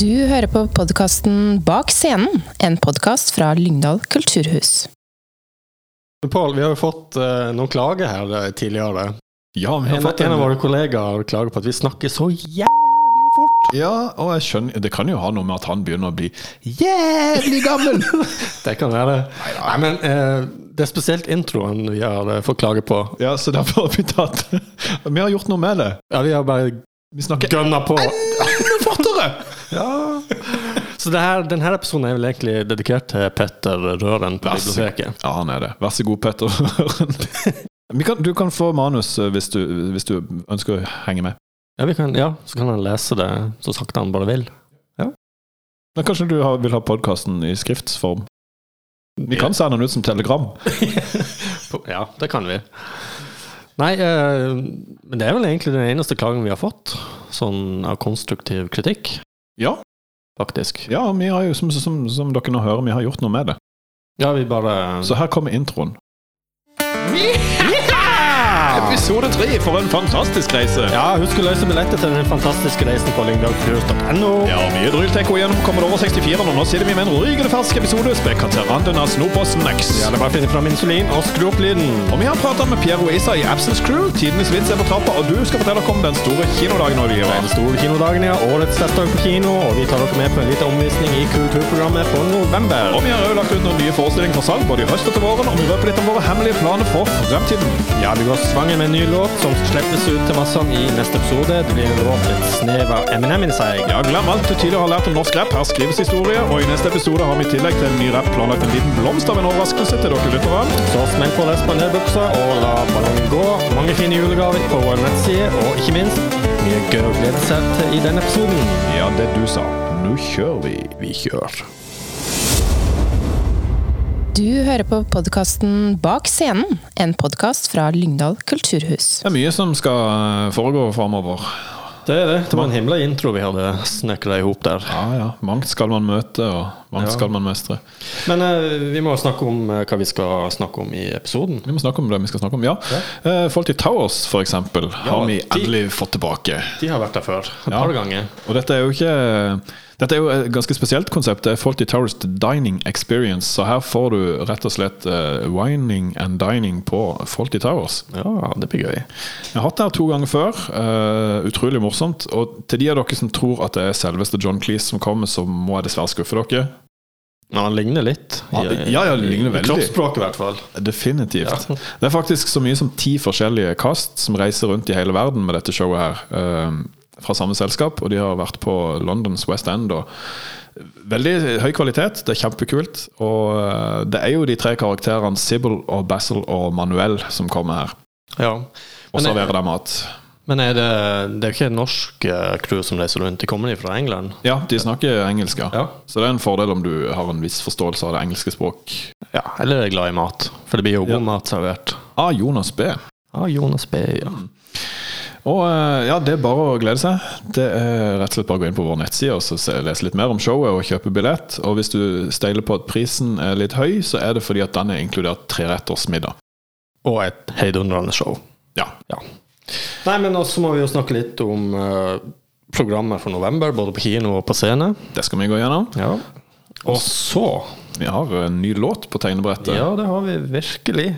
Du hører på podkasten Bak scenen, en podkast fra Lyngdal kulturhus. Pål, vi har jo fått uh, noen klager her eh, tidligere. Ja, vi har En, fått en av våre kollegaer klager på at vi snakker så jævlig fort. Ja, og jeg skjønner Det kan jo ha noe med at han begynner å bli jævlig gammel! Det kan være. Nei, men uh, det er spesielt introen vi har fått klage på. ja, så derfor har vi tatt Vi har gjort noe med det. Ja, vi har bare Vi snakker gønna på. enda fortere! Ja. Så det her, denne episoden er vel egentlig dedikert til Petter Røren på Vær så biblioteket. Ja, han er det. Vær så god, Petter. Vi kan, du kan få manus eh, hvis du, hvis du ønsker å henge med. Ja, vi kan, ja, så kan han lese det så sakte han bare vil. Men kanskje du har, vil ha podkasten i skriftsform? Vi kan sende den ut som telegram. Ja, det kan vi. Nei, eh, men det er vel egentlig den eneste klagen vi har fått, sånn av konstruktiv kritikk, Ja, faktisk. ja vi har jo, som, som, som dere nå hører, vi har gjort noe med det. Ja, vi bare Så her kommer introen. Episode tre for en fantastisk reise. Ja, husk å løse billetter til den fantastiske reisen på lyngdalcruise.no. Ja, mye dryltekko igjennom over 64, og nå sitter vi med en rygende fersk episode spekkaterranden av Snop og Snacks. Ja, det er bare å finne fram insulin og skru opp lyden. Og vi har pratet med Pierre Oisa i Absence Crew. Tidenes vits er på trappa, og du skal fortelle oss om den store kinodagen. Er den store kinodagen, ja. Årets festdag på kino, og vi tar dere med på en liten omvisning i kulturprogrammet for november. Og vi har òg lagt ut noen nye forestillinger for salg, både i høst og til våren, og vi røper litt om våre hemmelige planer for fremtiden. Ja, vi går svanger med en ny låt som slippes ut til massene i neste episode. Det blir en låt med snev av Eminem inni seg. Ja, glem alt du tidligere har lært om norsk rap. Her skrives historie, og i neste episode har vi i tillegg til en ny rap planlagt en liten blomst av en overraskelse til dere lyttere. Så smell på deg spanderbuksa og la ballongen gå. Mange fine julegaver på vår nettside, og ikke minst mye gøy å glede seg til i denne episoden. Ja, det du sa. Nå kjører vi. Vi kjører. Du hører på podkasten Bak scenen, en podkast fra Lyngdal kulturhus. Det er mye som skal eh, foregå framover. Det er det. Det var en himla intro vi hadde snekra i hop der. Ja, ja. Mangt skal man møte, og mangt Ja. skal man mestre. Men eh, vi må snakke om eh, hva vi skal snakke om i episoden. Vi må snakke om det vi skal snakke om, ja. Eh, i Towers, for eksempel, har vi de- endelig fått tilbake. De har vært der før. Et Ja. par ganger. Og dette er jo ikke Dette er jo et ganske spesielt konsept. Det er Fawlty Towers Dining Experience. Så her får du rett og slett uh, wining and dining på Fawlty Towers. Ja, det blir gøy. Jeg har hatt det her to ganger før. Uh, utrolig morsomt. Og til de av dere som tror at det er selveste John Cleese som kommer, så må jeg dessverre skuffe dere. Men han ligner litt. Ja, ja, ja, ligner I veldig. Kroppsspråket, i hvert fall. Definitivt. Ja. Det er faktisk så mye som ti forskjellige kast som reiser rundt i hele verden med dette showet her. eh, fra samme selskap, og de har vært på Londons West End. og Veldig høy kvalitet, det er kjempekult. Og eh, det er jo de tre karakterene Sybil og Basil og Manuel som kommer her Ja. og serverer deg mat. men er det, det er jo ikke et norsk eh, crew som reiser rundt. De kommer de fra England? Ja, de snakker engelsk, ja. Ja. Så det er en fordel om du har en viss forståelse av det engelske språk. ja. Eller er glad i mat. For det blir jo god Ja. mat servert. Ah, Jonas B. Ah, Jonas B. Ja. Og eh, ja, det er bare å glede seg. Det er rett og slett bare å gå inn på vår nettside og så lese litt mer om showet og kjøpe billett. Og hvis du steiler på at prisen er litt høy, så er det fordi at den er inkludert treretters middag. Og et heidundrende show. Ja. Nei, men også må vi jo snakke litt om eh, programmet for november, både på kino og på scene. Det skal vi gå gjennom. Ja. Og så Vi har en ny låt på tegnebrettet. Ja, det har vi virkelig.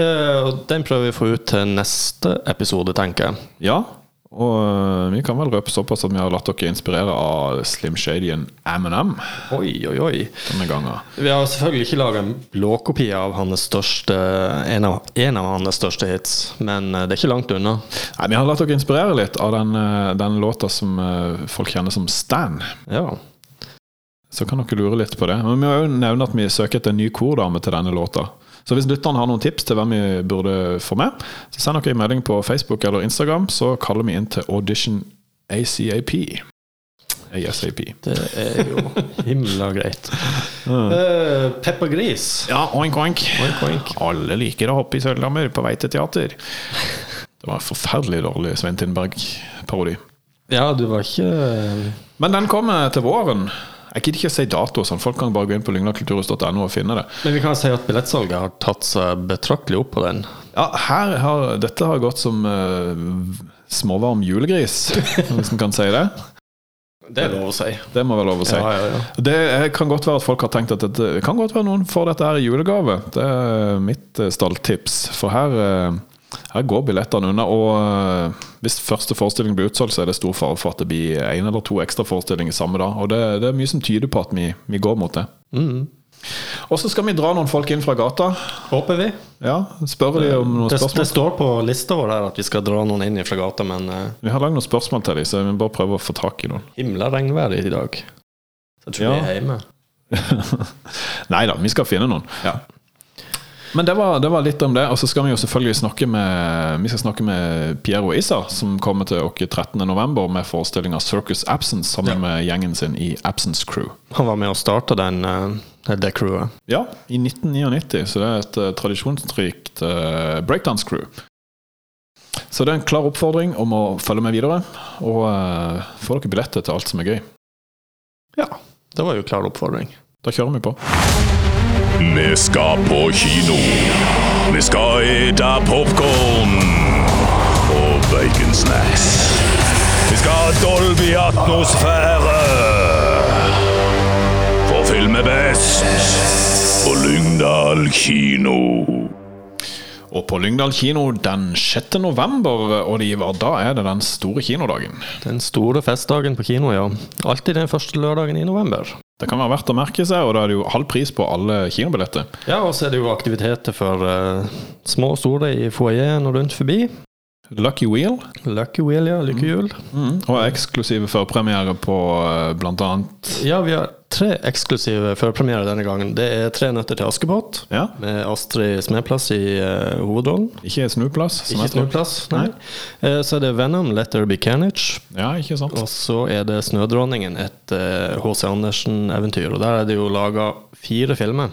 Eh, og den prøver vi å få ut til neste episode, tenker jeg. Ja, Og øh, vi kan vel røpe såpass at vi har latt dere inspirere av Slim Shadyen M&M Oi, oi, oi. denne gangen. Vi har selvfølgelig ikke laga en blåkopi av hans største en av, en av hans største hits, men eh, det er ikke langt unna. Nei, Vi har latt dere inspirere litt av den, den låta som folk kjenner som Stan. Ja. Så kan dere lure litt på det. Men vi har jo nevnt at vi søker etter en ny kordame til denne låta. Så hvis lytterne har noen tips til hvem vi burde få med, så send dere en melding på Facebook eller Instagram, så kaller vi inn til audition ACAP. ASAP. Det er jo himla greit. Uh, Peppa Gris. Ja, oink, oink. Oink, oink. Alle liker å hoppe i sølvlammer på vei til teater. Det var en forferdelig dårlig Svein Tindberg-parodi. Ja, du var ikke Men den kommer til våren. Jeg gidder ikke å si dato, sånn folk kan bare gå inn på lygnakulturhus.no og finne det. Men vi kan si at billettsalget har tatt seg betraktelig opp på den. Ja, har, Dette har gått som uh, småvarm julegris, hvis en kan si det. Det er lov å si. Det må være lov å si. Ja, ja, ja. Det kan godt være at folk har tenkt at det kan godt være noen får dette her i julegave. Det er mitt eh, stalltips. For her, eh, her går billettene unna. Og eh, hvis første forestilling blir utsolgt, så er det stor fare for at det blir én eller to ekstra forestillinger samme dag. Og det, det er mye som tyder på at vi, vi går mot det. Mm. Og så skal vi dra noen folk inn fra gata. Håper vi. Ja, Spørre de om noen Det, det står på lista vår der at vi skal dra noen inn fra gata, men uh, Vi har lagd noen spørsmål til dem, så vi må bare prøve å få tak i noen. himla regnvær i dag. Så jeg tror Ja. vi er hjemme. Nei da, vi skal finne noen. Ja. Men det var, det var litt om det. Og så skal vi jo selvfølgelig snakke med Vi skal snakke med Piero Issa, som kommer til oss 13.11. med forestillinga Circus Absence sammen Ja. med gjengen sin i Absence Crew. Han var med og starta den, uh, det crewet. Ja, i 1999, så det er et uh, tradisjonsrikt uh, breakdance-crew. Så det er en klar oppfordring om å følge med videre, og uh, få dere billetter til alt som er gøy. Ja, det var jo klar oppfordring. Da kjører vi på. Vi skal på kino. Vi skal ete popkorn og baconsnacks. Vi skal ha Dolby-atmosfære. For film er best på Lyngdal kino. Og på Lyngdal kino den 6. november, var, da er det den store kinodagen. Den store festdagen på kino, ja. Alltid den første lørdagen i november. Det kan være verdt å merke seg, og da er det jo halv pris på alle kinobilletter. Ja, og så er det jo aktiviteter for uh, små og store i foajeen og rundt forbi. Lucky Wheel, Lucky Wheel, ja. Lykkehjul. og eksklusive førpremiere på uh, blant annet Ja, vi har tre eksklusive førpremierer denne gangen. Det er 'Tre nøtter til Askepott', Ja, med Astrid Smeplass i uh, hovedrollen. ikke snuplass. Ikke snuplass, nei. Eh, så er det Venom, 'Let There Be Carnage'. Ja, ikke sant. Og så er det 'Snødronningen', et H.C. H.C. Andersen-eventyr. Og der er det jo laga fire filmer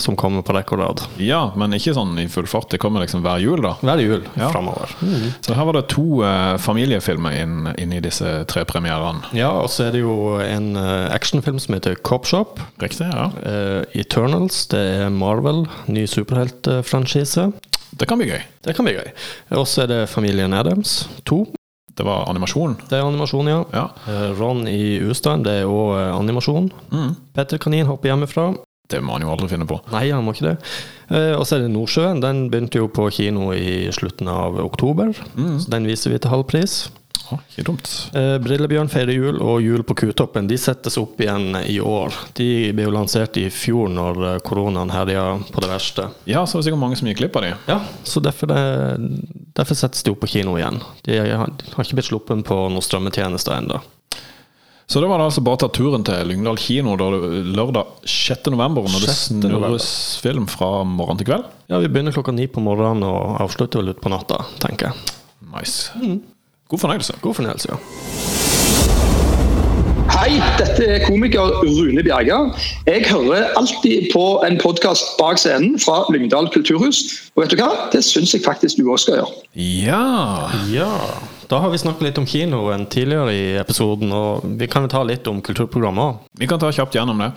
som kommer på rad. Ja, men ikke sånn i full fart. Det kommer liksom hver jul, da. Hver jul Ja. framover. Så her var det to eh, familiefilmer inn, inn i disse tre premierene. Ja, og så er det jo en eh, actionfilm som heter Cop Shop. Riktig, ja. Eh, Eternals, det er Marvel, ny superheltfranchise. Det kan bli gøy. Det kan bli gøy. Og så er det Familien Adams 2. Det var animasjon. Det er animasjon, ja. Ja. Eh, Ron i Ustad, det er òg animasjon. Mm. Petter Kanin hopper hjemmefra. Det må han jo aldri finne på. Nei, han må ikke det. Eh, og så er det Nordsjøen. Den begynte jo på kino i slutten av oktober. Mm. Så den viser vi til halv pris. Ah, ikke dumt. Eh, Brillebjørn feirer jul, og Jul på Kutoppen de settes opp igjen i år. De ble jo lansert i fjor når eh, koronaen herja på det verste. Ja, så var det sikkert mange som gikk glipp av de. Ja, så derfor, det, derfor settes de opp på kino igjen. De har, har ikke blitt sluppet på noen strømmetjenester ennå. Så det var det altså bare å ta turen til Lyngdal kino da det, lørdag 6. november, når det 6. snurres film fra morgen til kveld. Ja, vi begynner klokka ni på morgenen og avslutter vel utpå natta, tenker jeg. Nice. God fornøyelse. God fornøyelse, ja. Hei, dette er komiker Rune Bjerga. Jeg hører alltid på en podkast bak scenen fra Lyngdal kulturhus. Og vet du hva? Det syns jeg faktisk du òg skal gjøre. Ja. Ja, da har vi snakket litt om kinoen tidligere i episoden, og vi kan jo ta litt om kulturprogrammet òg. Vi kan ta kjapt gjennom det.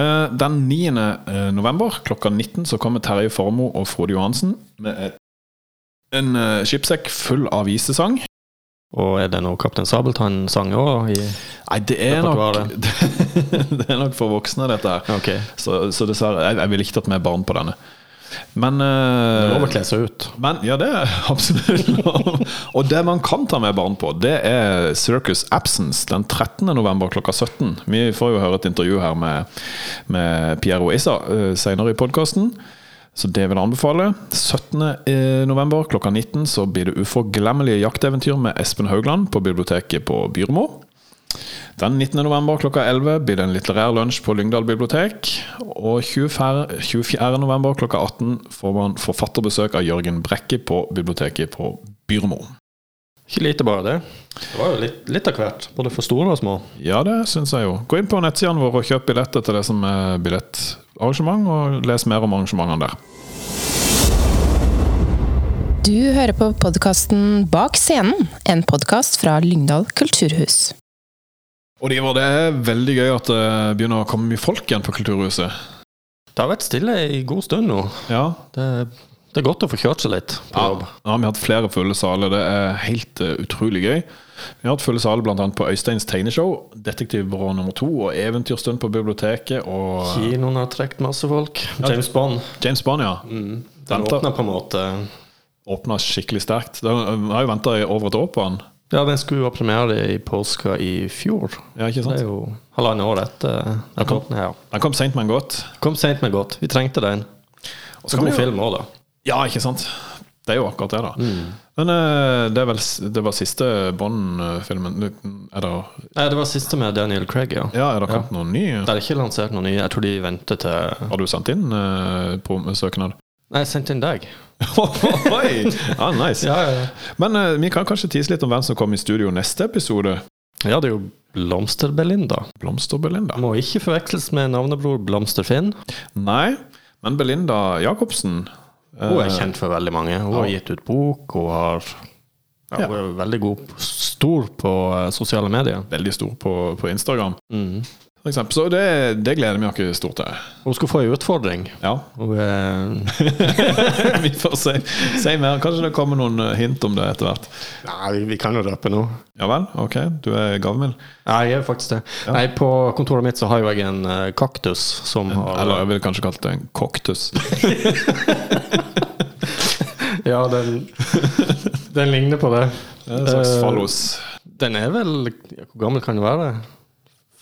Eh, Den 9. november klokka 19 så kommer Terje Formoe og Frode Johansen med en eh, skipssekk full av visesang. Og er det noe Kaptein Sabeltann-sang òg? Nei, det er nok Det er nok for voksne, dette her. Okay. Så, så dessverre Jeg, jeg ville ikke tatt med barn på denne. Men Det eh, er lov å kle seg ut. Men ja, det er absolutt lov. Og det man kan ta med barn på, det er Circus Absence den 13. november klokka 17. Vi får jo høre et intervju her med, med Piero Issa uh, senere i podkasten. Så det vil jeg anbefale. 17. november klokka 19 så blir det uforglemmelige jakteventyr med Espen Haugland på biblioteket på Byrmo. Den 19. november klokka 11 blir det en litterær lunsj på Lyngdal bibliotek. Og 24. 24. november klokka 18 får man forfatterbesøk av Jørgen Brekke på biblioteket på Byrmo. Ikke lite bare det. Det var jo litt, litt av hvert, både for store og små. Ja, det syns jeg jo. Gå inn på nettsidene våre og kjøp billetter til det som er billettarrangement, og les mer om arrangementene der. Du hører på podkasten Bak scenen, en podkast fra Lyngdal kulturhus. Og det det er veldig gøy at det begynner å komme mye folk igjen på Kulturhuset. Det har vært stille i god stund nå. Ja, Det Det er godt å få kjørt seg litt på jobb. Ja, vi har hatt flere fulle saler. Det er helt eh, utrolig gøy. Vi har hatt fulle saler bl.a. på Øysteins tegneshow, Detektivbyrå nummer to og Eventyrstund på biblioteket og Kinoen har trukket masse folk. James Bond. James Bond, ja. Den Venter. åpna på en måte Åpna skikkelig sterkt. Vi har jo venta over et år på den. Ja, den skulle jo ha premiere i påska i fjor. Ja, ikke sant? Det er jo halvannet år etter den kom- ja. Den kom seint, men godt. Kom seint, men godt. Vi trengte den. Og Så kom jo- film òg, da. Ja, ikke sant? Det er jo akkurat det, da. Men eh, det, vel, det var siste Bond-filmen. Er det Nei, det var siste med Daniel Craig, ja. Ja, er det kommet noen ny? Det er ikke lansert noen nye. Jeg tror de venter til Har du sendt inn uh, på søknad? Nei, jeg sendte inn deg. Oi! Ja, nice. Ja, ja, Men uh, vi kan kanskje tise litt om hvem som kommer i studio neste episode. ja, det er jo Blomster-Belinda. Blomster-Belinda. Må ikke forveksles med navnebror Blomster-Finn. Nei, men Belinda Jacobsen uh, Hun er kjent for veldig mange. Hun har gitt ut bok, hun har ja, Hun er veldig god, stor på eh, sosiale medier. Veldig stor på, på Instagram, Mm. For eksempel. Så det, det gleder vi oss stort til. Hun skal få en utfordring. Ja. Og, uh... vi får se, si mer. Kanskje det kommer noen eh, hint om det etter hvert. Nei, vi kan jo røpe nå. Ja vel, ok. Du er gavmild. Nei, jeg er faktisk det. Nei, På kontoret mitt så har jeg en eh, kaktus som har Eller jeg ville kanskje kalt det en koktus. Ja, den, den ligner på det. En slags Eh, fallos. Den er vel Hvor gammel kan den være?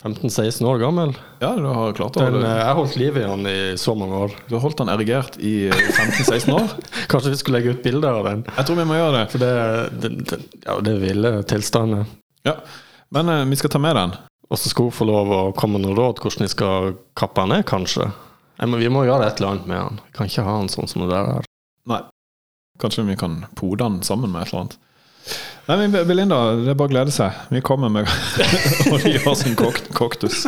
15-16 år gammel? Ja, du har klart å Den, eh, jeg holdt liv i den i så mange år. Du har holdt den erigert i eh, 15-16 år. Kanskje vi skulle legge ut bilder av den? Jeg tror vi må gjøre det. For det, det, det, ja, det er ville tilstander. Ja. Men uh, vi skal ta med den. Og så skal hun få lov å komme med noen råd hvordan vi skal kappe den ned, kanskje. Men vi må gjøre et eller annet med den. Vi kan ikke ha den sånn som det der er. Nei. Kanskje vi kan pode den sammen med et eller annet. Nei, men Belinda, det er bare å glede seg. Vi kommer med og som kok koktus.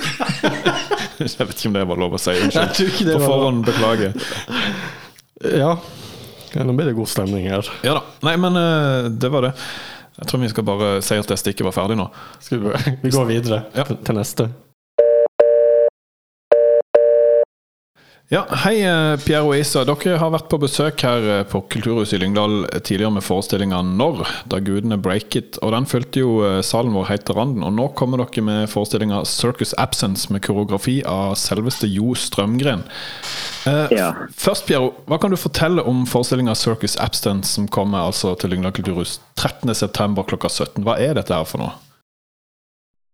Jeg vet ikke om det var lov å si. Unnskyld. På forhånd, beklager. Ja. nå blir det god stemning her. Ja da. Nei, men eh, det var det. Jeg tror vi skal bare si at det stikket var ferdig nå. Skal vi, vi går videre Ja. til neste. Ja, Hei, eh, Pierre og Isa. Dere har vært på besøk her eh, på Kulturhuset i Lyngdal tidligere med forestillinga 'Når', da gudene break it. Og Den fulgte jo eh, salen vår helt til randen. Og nå kommer dere med forestillinga 'Circus Absence', med koreografi av selveste Jo Strømgren. Eh, Ja. Først, Piero, hva kan du fortelle om forestillinga 'Circus Absence', som kommer altså til Lyngdal kulturhus 13.9. klokka 17? Hva er dette her for noe?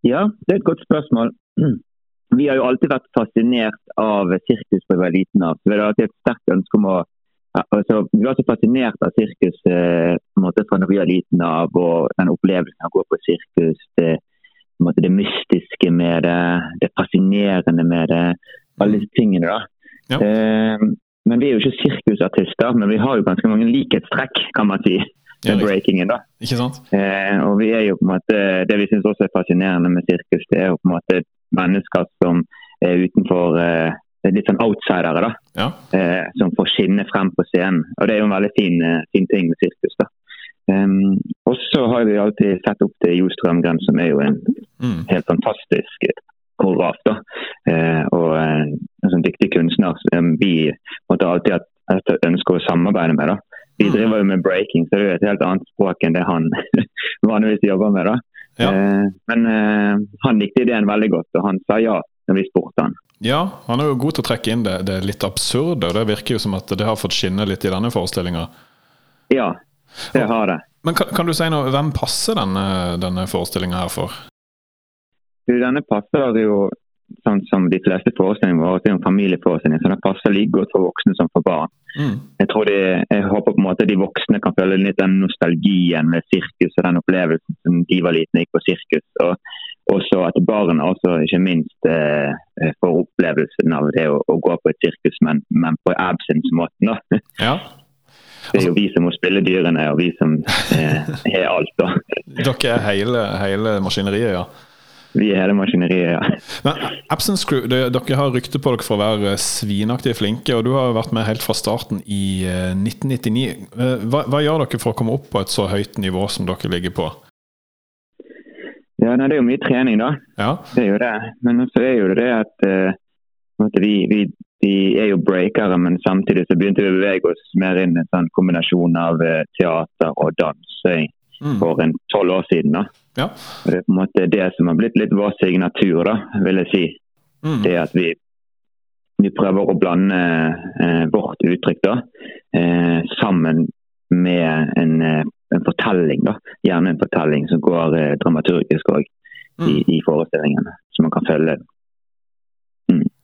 Ja, det er et godt spørsmål. Vi har jo alltid vært fascinert av sirkus fra vi var liten av. Vi har alltid et sterkt ønske om å altså, Vi var så fascinert av sirkus eh, fra når vi var liten av, og den opplevelsen av å gå på sirkus. Det, på måte, det mystiske med det, det fascinerende med det. Alle disse tingene, da. Ja. Eh, men vi er jo ikke sirkusartister, men vi har jo ganske mange likhetstrekk, kan man si, med breakingen. da. Ikke sant? Eh, og vi er jo på en måte, Det vi syns også er fascinerende med sirkus, det er jo på en måte mennesker som er utenfor eh, Litt sånn outsidere, da. Ja. Eh, som får skinne frem på scenen. Og Det er jo en veldig fin, eh, fin ting med sirkus. da. Um, og så har vi alltid sett opp til Jo Strømgren, som er jo en Mm. helt fantastisk koreograf. da. Eh, og en, en sånn dyktig kunstner som vi måtte alltid ha ønske å samarbeide med. da. Vi Mm. driver jo med breaking, så det er jo et helt annet språk enn det han vanligvis jobber med. da. Ja. Eh, men eh, han likte ideen veldig godt, og han sa ja når vi spurte han. Ja, han er jo god til å trekke inn det, det litt absurde. og Det virker jo som at det har fått skinne litt i denne forestillinga. Ja, det har det. Men kan, kan du si noe, hvem passer denne, denne forestillinga her for? Du, denne passer jo sånn som de fleste forestillingene våre, det er en familieforestilling, så den passer like godt for voksne som for barn. Mm. Jeg tror de, jeg håper på en måte de voksne kan føle litt den nostalgien med sirkus og den opplevelsen som de var liten gikk på sirkus. Og også at barna også ikke minst eh, får opplevelsen av det å, å gå på et sirkus, men, men på absence-måten. Ja. Det er jo vi som må spille dyrene, og vi som eh, er alt. da. Dere er hele, hele maskineriet, ja. Vi er hele maskineriet, ja. Men Absence Crew, det, dere har rykte på dere for å være svinaktig flinke, og du har vært med helt fra starten i eh, 1999. Eh, Hva, hva gjør dere for å komme opp på et så høyt nivå som dere ligger på? Ja, nei, Det er jo mye trening, da. Ja, Det er jo det. Men så er jo det det at, eh, at vi, vi, vi er jo breakere, men samtidig så begynte vi å bevege oss mer inn i en sånn kombinasjon av eh, teater og dans eh, Mm. for en tolv år siden. da. Ja. Og Det er på en måte det som har blitt litt vår signatur, da, vil jeg si. Mm. Det at vi, vi prøver å blande eh, vårt uttrykk da, eh, sammen med en, eh, en fortelling. da. Gjerne en fortelling som går eh, dramaturgisk òg Mm. i, i forestillingene, så man kan følge.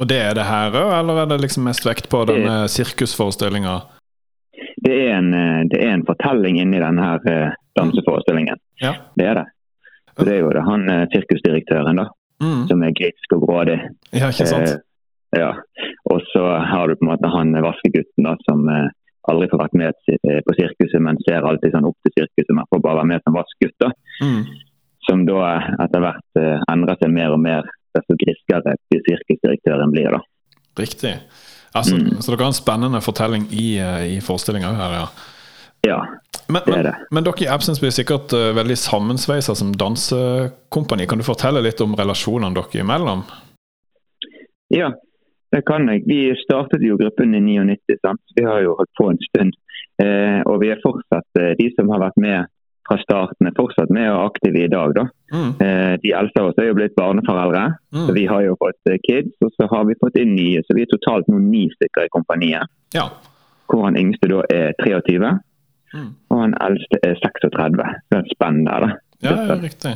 Og det er det her òg, eller er det liksom mest vekt på denne sirkusforestillinga? Det en, eh, det er en fortelling inni denne her eh, danseforestillingen. Ja. Det er det. Så det er jo det, han eh, sirkusdirektøren da, Mm. som er grisk og grådig. Ja, ikke sant? Eh, ja. Og så har du på en måte han vaskegutten da, som eh, aldri får vært med eh, på sirkuset, men ser alltid sånn opp til sirkuset, men får bare være med som vaskegutt. da. Mm. Som da eh, etter hvert eh, endrer seg mer og mer, desto griskere sirkusdirektøren blir. da. Riktig. Altså, Mm. Så dere har en spennende fortelling i, eh, i forestillinga her, ja. Ja, Men, Det er det. men dere i Absence blir sikkert uh, veldig sammensveisa som dansekompani. Kan du fortelle litt om relasjonene dere imellom? Ja, det kan jeg. Vi startet jo gruppen i 99, sant? vi har jo holdt på en stund. Eh, og vi er fortsatt, eh, de som har vært med fra starten, er fortsatt med og aktive i dag. da. Mm. Eh, de eldste av oss er jo blitt barneforeldre, Mm. så vi har jo fått kids. Og så har vi fått inn nye, så vi er totalt nå ni stykker i kompaniet. Ja. Hvor han yngste da er 23, Mm. og han eldste er 36. Det er et spenn der, da. ja, ja, riktig.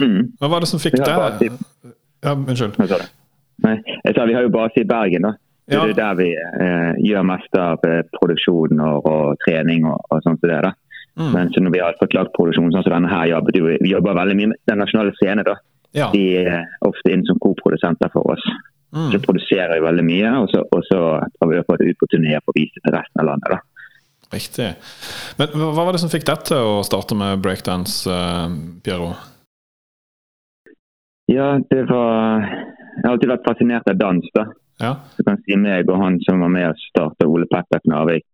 Mm. Hva var det som fikk det? deg Ja, unnskyld. Hva sa du? Nei, jeg sa vi har jo base i Bergen, da. Det Ja. er der vi eh, gjør mest av eh, produksjon og, og trening og, og sånt det. da. Mm. Men så når vi har fått lagd produksjon sånn som denne her, jobber vi, vi jobber veldig mye med den nasjonale scene. da. Ja. De er ofte inn som koprodusenter for oss. Mm. Så produserer vi veldig mye, og så, og så har vi fått det ut på turné for å vise til resten av landet. da. Riktig. Men hva var det som fikk deg til å starte med breakdance, uh, Piero? Ja, det var Jeg har alltid vært fascinert av dans. da. Ja. Du kan si meg og han som var med og starta Ole Petter Knarvik.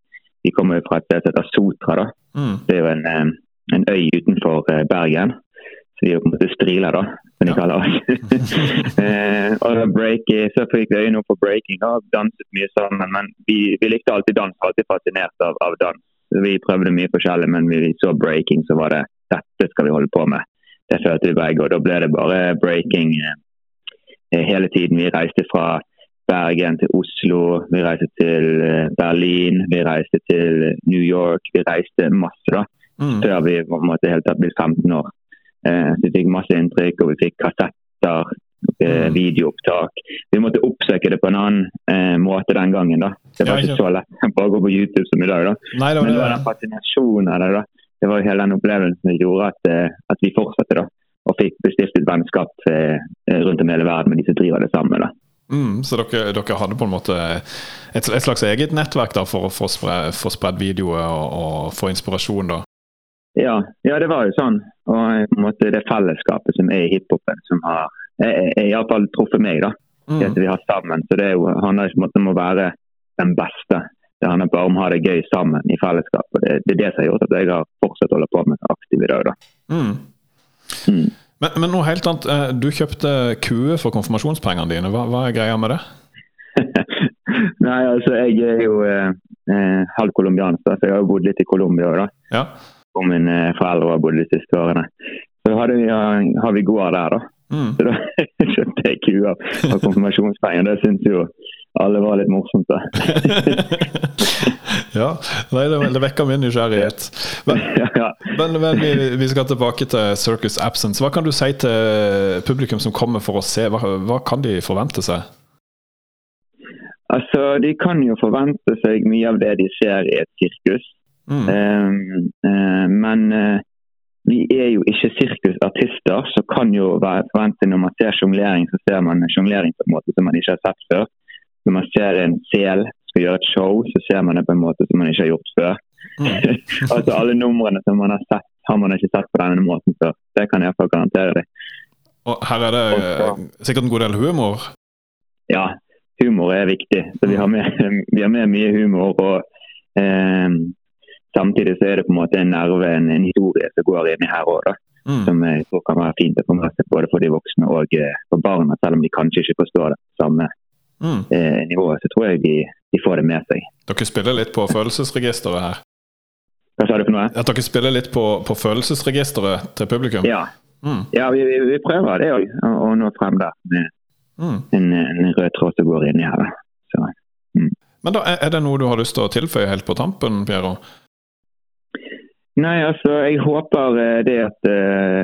Vi kommer jo fra et sted som heter Sotra. da. Mm. Det er jo en, eh, en øy utenfor eh, Bergen. Så vi er jo på en måte striler, da, som de kaller oss. eh, og break, så fikk vi øynene opp for breaking. da, Danset mye sammen. Men vi, vi likte alltid dans, alltid fascinert av, av dans. Vi prøvde mye forskjellig, men vi så breaking, så var det dette skal vi holde på med. Det følte vi begge, og da ble det bare breaking eh, hele tiden. Vi reiste fra Bergen til Oslo, vi reiste til eh, Berlin, vi reiste til New York. Vi reiste masse da, Mm. før vi på en måte helt tatt ble 15 år. Eh, vi fikk masse inntrykk, og vi fikk kassetter, eh, Mm. videoopptak. Vi måtte oppsøke det på en annen eh, måte den gangen. da. Det var ikke så lett å bare gå på YouTube som i dag. da. Nei, det Men det var var den fascinasjonen av det. da. Det var hele den opplevelsen som gjorde at, at vi fortsatte. da. Og fikk bestiftet vennskap rundt om hele verden med de som driver det samme. da. Mm, så dere, dere hadde på en måte et, et slags eget nettverk da for å få spredd videoer og, og få inspirasjon, da? Ja, ja, det var jo sånn. Og eh, måte det fellesskapet som er i hiphopen, som har iallfall truffet meg. da. Det at vi har sammen. Så det jo, handler ikke måte om å være den beste. Det handler bare om å ha det gøy sammen i fellesskap. og Det, det er det som har gjort at jeg har fortsatt å holde på med aktiv i dag. da. Mm. Mm. Men, men noe helt annet. eh, Du kjøpte kue for konfirmasjonspengene dine. Hva, hva er greia med det? Nei, altså jeg er jo eh, eh, halv colombianer, så jeg har jo bodd litt i Colombia òg. Ja. Og mine foreldre har bodd de siste årene. Så hadde vi, har vi gård der, da. Mm. Så da kjøpte jeg kuer av konfirmasjonspenger. Det syns jo alle var litt morsomt. da. ja. Nei, det, det vekker min nysgjerrighet. Men, ja. men, men vi, vi skal tilbake til Circus Absence. Hva kan du si til publikum som kommer for å se? Hva, hva kan de forvente seg? Altså, De kan jo forvente seg mye av det de ser i et sirkus. Mm. Um, uh, men uh, vi er jo ikke sirkusartister, så kan jo være forvente når man ser sjonglering, så ser man sjonglering på en måte som man ikke har sett før. Når man ser en sel skal gjøre et show, så ser man det på en måte som man ikke har gjort før. Mm. altså Alle numrene som man har sett, har man ikke sett på denne måten før. Det kan jeg iallfall garantere deg. Og her er det Også, sikkert en god del humor. Ja, humor er viktig. Så vi har med, vi har med mye humor. og eh, Samtidig så er det på en måte en nerve, en, en historie som går inni her òg. Mm. Som jeg tror kan være fint å få med seg både for de voksne og eh, for barna, selv om de kanskje ikke forstår det samme eh, nivået, så tror jeg de, de får det med seg. Dere spiller litt på følelsesregisteret her. Hva sa du for noe? At dere spiller litt på, på følelsesregisteret til publikum? Ja, Mm. ja vi, vi, vi prøver det òg, å, nå frem der med Mm. en, en rød tråd som går inni her. Så. Men da, er det noe du har lyst til å tilføye helt på tampen, Piero? Nei, altså, jeg håper eh, det at eh,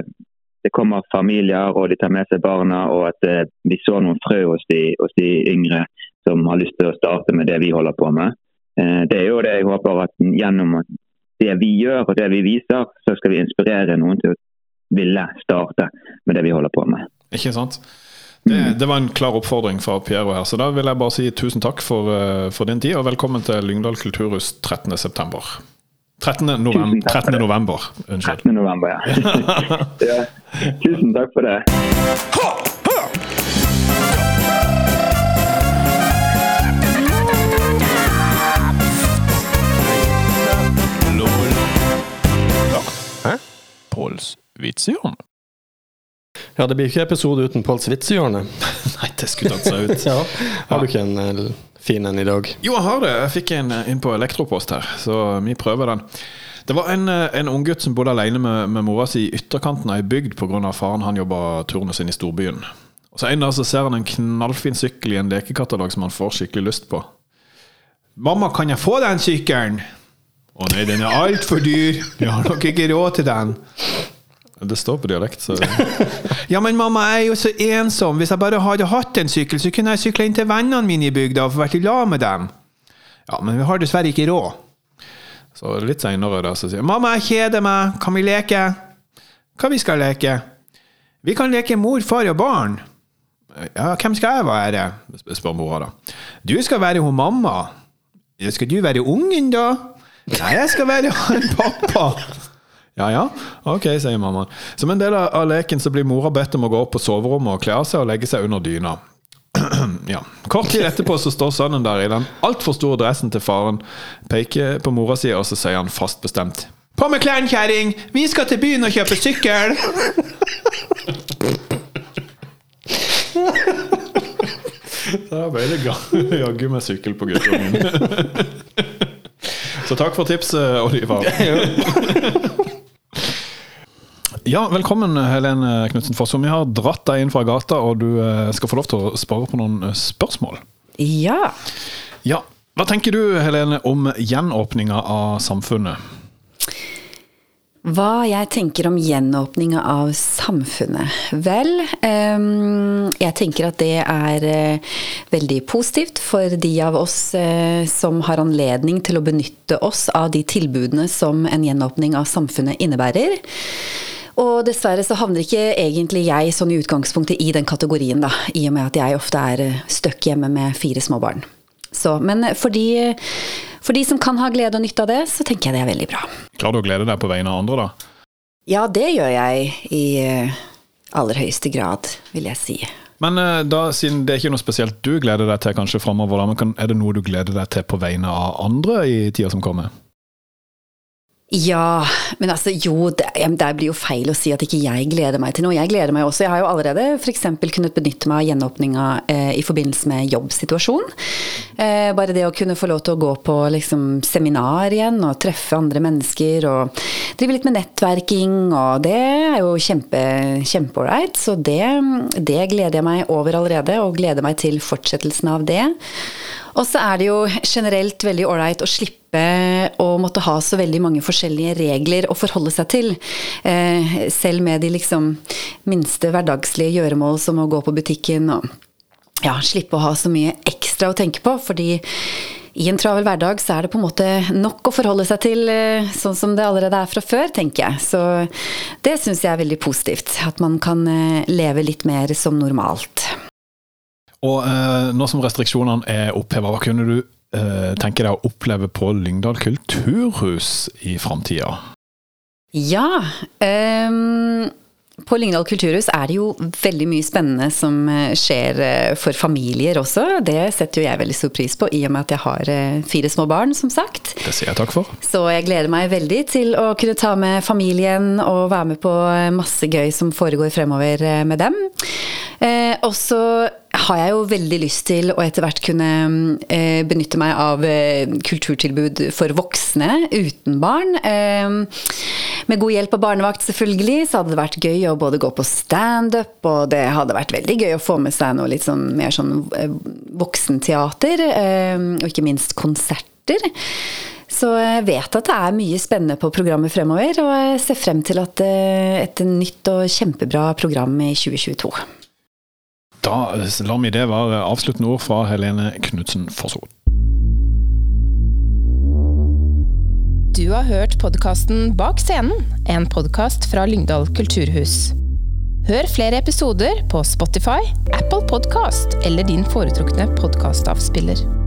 det kommer familier og de tar med seg barna, og at eh, vi så noen frø hos de, hos de yngre som har lyst til å starte med det vi holder på med. Det er jo det jeg håper at gjennom det vi gjør og det vi viser, så skal vi inspirere noen til å ville starte med det vi holder på med. Ikke sant? Det, det var en klar oppfordring fra Piero her, så da vil jeg bare si tusen takk for, for din tid, og velkommen til Lyngdal kulturhus 13.9. 13. November, Tusen takk for 13. november. Unnskyld. 13. november, ja. ja. Tusen takk for det. Påls vitsehjørne? Ja, det blir ikke episode uten Påls vitsehjørne. Nei, det skulle tatt seg ut. Ja. Har du ikke en fin en i dag? Jo, jeg har det. Jeg fikk en eh, inn på Elektropost her, så vi prøver den. Det var en, eh, en unggutt som bodde alene med, med mora si i ytterkanten av ei bygd pga. faren han jobba turnusen i storbyen. Og så En dag så ser han en knallfin sykkel i en lekekatalog som han får skikkelig lyst på. 'Mamma, kan jeg få den sykkelen?' 'Å nei, den er altfor dyr. Vi har nok ikke råd til den.' Det står på dialekt, så Ja, men mamma, jeg er jo så ensom. Hvis jeg bare hadde hatt en sykkel, så kunne jeg sykla inn til vennene mine i bygda og vært i lag med dem. Ja, men vi har dessverre ikke råd. Så litt seinere da, så sier jeg, mamma, jeg kjeder meg. Kan vi leke? Hva vi skal leke? Vi kan leke mor, far og barn. Ja, hvem skal jeg være? spør mora da. Du skal være hun mamma. Skal du være ungen, da? Nei, jeg skal være han pappa. Ja ja, ok, sier mamma. Som en del av leken så blir mora bedt om å gå opp på soverommet og kle av seg og legge seg under dyna. ja. Kort tid etterpå så står sønnen der i den altfor store dressen til faren, peker på mora si, og så sier han fast bestemt På med klærne, kjerring! Vi skal til byen og kjøpe sykkel! Da ble det jaggu meg sykkel på guttungen. Så takk for tipset, Oliver. Ja, velkommen Helene Knutsen Fossum. Vi har dratt deg inn fra gata, og du eh, skal få lov til å spare på noen eh, spørsmål. Ja. Ja, Hva tenker du Helene, om gjenåpninga av samfunnet? Hva jeg tenker om gjenåpninga av samfunnet? Vel, jeg tenker at det er eh, veldig positivt for de av oss som har anledning til å benytte oss av de tilbudene som en gjenåpning av samfunnet innebærer. Og dessverre så havner ikke egentlig jeg sånn i utgangspunktet i den kategorien, da. I og med at jeg ofte er eh, støkk hjemme med fire små barn. Så, men for de, for de som kan ha glede og nytte av det, så tenker jeg det er veldig bra. Klarer du å glede deg på vegne av andre, da? Ja, det gjør jeg i eh, aller høyeste grad, vil jeg si. Men eh, da, siden det er ikke noe spesielt du gleder deg til kanskje framover, er det noe du gleder deg til på vegne av andre i tida som kommer? Ja, men altså jo, det, det blir jo feil å si at ikke jeg gleder meg til noe. Jeg gleder meg også. Jeg har jo allerede f.eks. kunnet benytte meg av gjenåpninga eh, i forbindelse med jobbsituasjon. Eh, bare det å kunne få lov til å gå på liksom, seminar igjen og treffe andre mennesker og drive litt med nettverking, og det er jo kjempe, kjempeålreit. Så det, det gleder jeg meg over allerede, og gleder meg til fortsettelsen av det. Og så er det jo generelt veldig ålreit å slippe å måtte ha så veldig mange forskjellige regler å forholde seg til. Eh, selv med de liksom minste hverdagslige gjøremål som å gå på butikken og ja, slippe å ha så mye ekstra å tenke på. Fordi i en travel hverdag så er det på en måte nok å forholde seg til eh, sånn som det allerede er fra før, tenker jeg. Så det syns jeg er veldig positivt. At man kan eh, leve litt mer som normalt. Og eh, nå som restriksjonene er oppheva, hva kunne du eh, tenke deg å oppleve på Lyngdal kulturhus i framtida? Ja. Um på Lyngdal kulturhus er det jo veldig mye spennende som eh, skjer eh, for familier også. Det setter jo jeg veldig stor pris på, i og med at jeg har eh, fire små barn, som sagt. Det sier jeg takk for. Så jeg gleder meg veldig til å kunne ta med familien og være med på masse gøy som foregår fremover med dem. Eh, og så har jeg jo veldig lyst til å etter hvert kunne eh, benytte meg av eh, kulturtilbud for voksne uten barn. Eh, med god hjelp av barnevakt, selvfølgelig, så hadde det vært gøy å både gå på standup, og det hadde vært veldig gøy å få med seg noe litt sånn mer sånn eh, voksenteater, eh, og ikke minst konserter. Så jeg vet at det er mye spennende på programmet fremover, og jeg ser frem til at eh, et nytt og kjempebra program i 2022. Da lar vi det være avsluttende ord fra Helene Knutsen Fossrot. Du har hørt podkasten Bak scenen, en podkast fra Lyngdal kulturhus. Hør flere episoder på Spotify, Apple Podkast eller din foretrukne podkastavspiller.